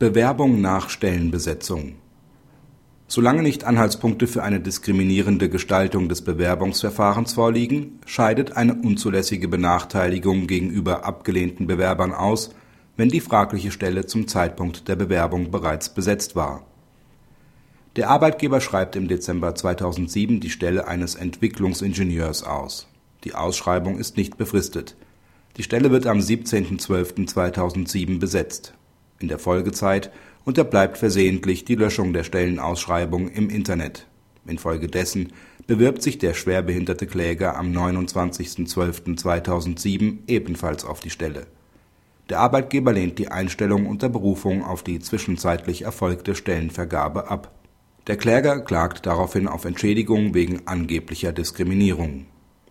Bewerbung nach Stellenbesetzung Solange nicht Anhaltspunkte für eine diskriminierende Gestaltung des Bewerbungsverfahrens vorliegen, scheidet eine unzulässige Benachteiligung gegenüber abgelehnten Bewerbern aus, wenn die fragliche Stelle zum Zeitpunkt der Bewerbung bereits besetzt war. Der Arbeitgeber schreibt im Dezember 2007 die Stelle eines Entwicklungsingenieurs aus. Die Ausschreibung ist nicht befristet. Die Stelle wird am 17.12.2007 besetzt in der Folgezeit unterbleibt versehentlich die Löschung der Stellenausschreibung im Internet. Infolgedessen bewirbt sich der schwerbehinderte Kläger am 29.12.2007 ebenfalls auf die Stelle. Der Arbeitgeber lehnt die Einstellung unter Berufung auf die zwischenzeitlich erfolgte Stellenvergabe ab. Der Kläger klagt daraufhin auf Entschädigung wegen angeblicher Diskriminierung.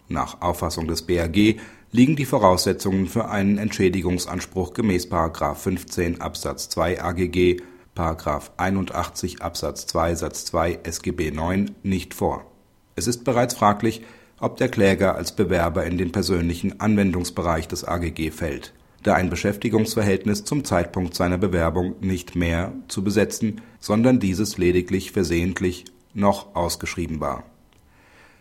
Nach Auffassung des BAG liegen die Voraussetzungen für einen Entschädigungsanspruch gemäß § 15 Absatz 2 AGG, § 81 Absatz 2 Satz 2 SGB IX nicht vor. Es ist bereits fraglich, ob der Kläger als Bewerber in den persönlichen Anwendungsbereich des AGG fällt, da ein Beschäftigungsverhältnis zum Zeitpunkt seiner Bewerbung nicht mehr zu besetzen, sondern dieses lediglich versehentlich noch ausgeschrieben war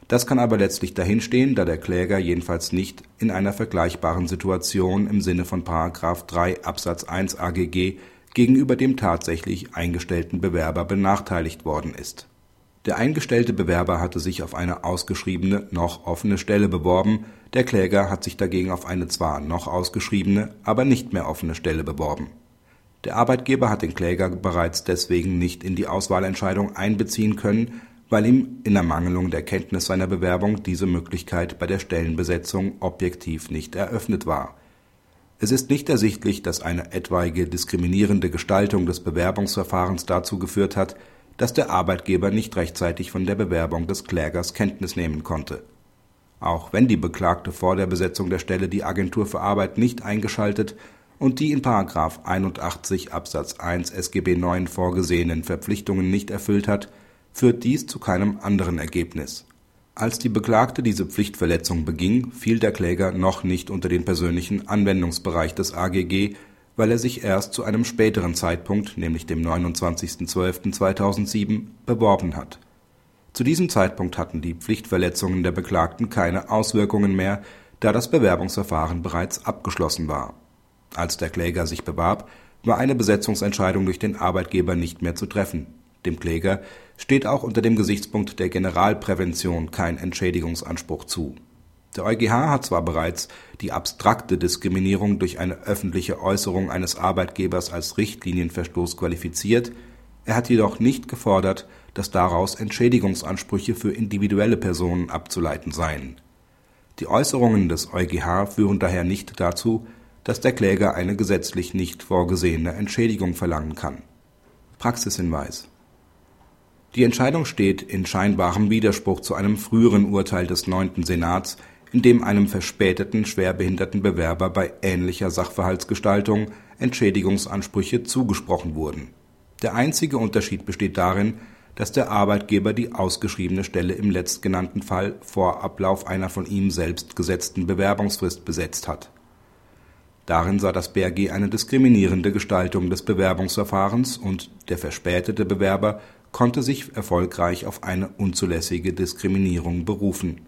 das kann aber letztlich dahinstehen, da der Kläger jedenfalls nicht in einer vergleichbaren Situation im Sinne von § 3 Absatz 1 AGG gegenüber dem tatsächlich eingestellten Bewerber benachteiligt worden ist. Der eingestellte Bewerber hatte sich auf eine ausgeschriebene, noch offene Stelle beworben, der Kläger hat sich dagegen auf eine zwar noch ausgeschriebene, aber nicht mehr offene Stelle beworben. Der Arbeitgeber hat den Kläger bereits deswegen nicht in die Auswahlentscheidung einbeziehen können weil ihm in Ermangelung der Kenntnis seiner Bewerbung diese Möglichkeit bei der Stellenbesetzung objektiv nicht eröffnet war. Es ist nicht ersichtlich, dass eine etwaige diskriminierende Gestaltung des Bewerbungsverfahrens dazu geführt hat, dass der Arbeitgeber nicht rechtzeitig von der Bewerbung des Klägers Kenntnis nehmen konnte. Auch wenn die Beklagte vor der Besetzung der Stelle die Agentur für Arbeit nicht eingeschaltet und die in § 81 Absatz 1 SGB IX vorgesehenen Verpflichtungen nicht erfüllt hat führt dies zu keinem anderen Ergebnis. Als die Beklagte diese Pflichtverletzung beging, fiel der Kläger noch nicht unter den persönlichen Anwendungsbereich des AGG, weil er sich erst zu einem späteren Zeitpunkt, nämlich dem 29.12.2007, beworben hat. Zu diesem Zeitpunkt hatten die Pflichtverletzungen der Beklagten keine Auswirkungen mehr, da das Bewerbungsverfahren bereits abgeschlossen war. Als der Kläger sich bewarb, war eine Besetzungsentscheidung durch den Arbeitgeber nicht mehr zu treffen dem Kläger steht auch unter dem Gesichtspunkt der Generalprävention kein Entschädigungsanspruch zu. Der EuGH hat zwar bereits die abstrakte Diskriminierung durch eine öffentliche Äußerung eines Arbeitgebers als Richtlinienverstoß qualifiziert, er hat jedoch nicht gefordert, dass daraus Entschädigungsansprüche für individuelle Personen abzuleiten seien. Die Äußerungen des EuGH führen daher nicht dazu, dass der Kläger eine gesetzlich nicht vorgesehene Entschädigung verlangen kann. Praxishinweis die Entscheidung steht in scheinbarem Widerspruch zu einem früheren Urteil des neunten Senats, in dem einem verspäteten schwerbehinderten Bewerber bei ähnlicher Sachverhaltsgestaltung Entschädigungsansprüche zugesprochen wurden. Der einzige Unterschied besteht darin, dass der Arbeitgeber die ausgeschriebene Stelle im letztgenannten Fall vor Ablauf einer von ihm selbst gesetzten Bewerbungsfrist besetzt hat. Darin sah das BRG eine diskriminierende Gestaltung des Bewerbungsverfahrens und der verspätete Bewerber konnte sich erfolgreich auf eine unzulässige Diskriminierung berufen.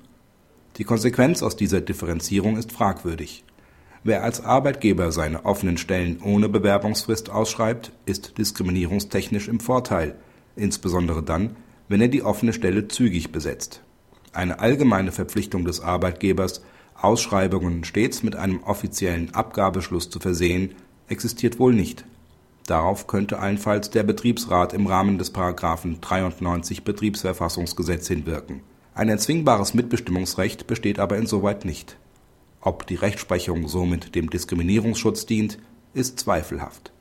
Die Konsequenz aus dieser Differenzierung ist fragwürdig. Wer als Arbeitgeber seine offenen Stellen ohne Bewerbungsfrist ausschreibt, ist diskriminierungstechnisch im Vorteil, insbesondere dann, wenn er die offene Stelle zügig besetzt. Eine allgemeine Verpflichtung des Arbeitgebers, Ausschreibungen stets mit einem offiziellen Abgabeschluss zu versehen, existiert wohl nicht Darauf könnte allenfalls der Betriebsrat im Rahmen des § 93 Betriebsverfassungsgesetz hinwirken. Ein erzwingbares Mitbestimmungsrecht besteht aber insoweit nicht. Ob die Rechtsprechung somit dem Diskriminierungsschutz dient, ist zweifelhaft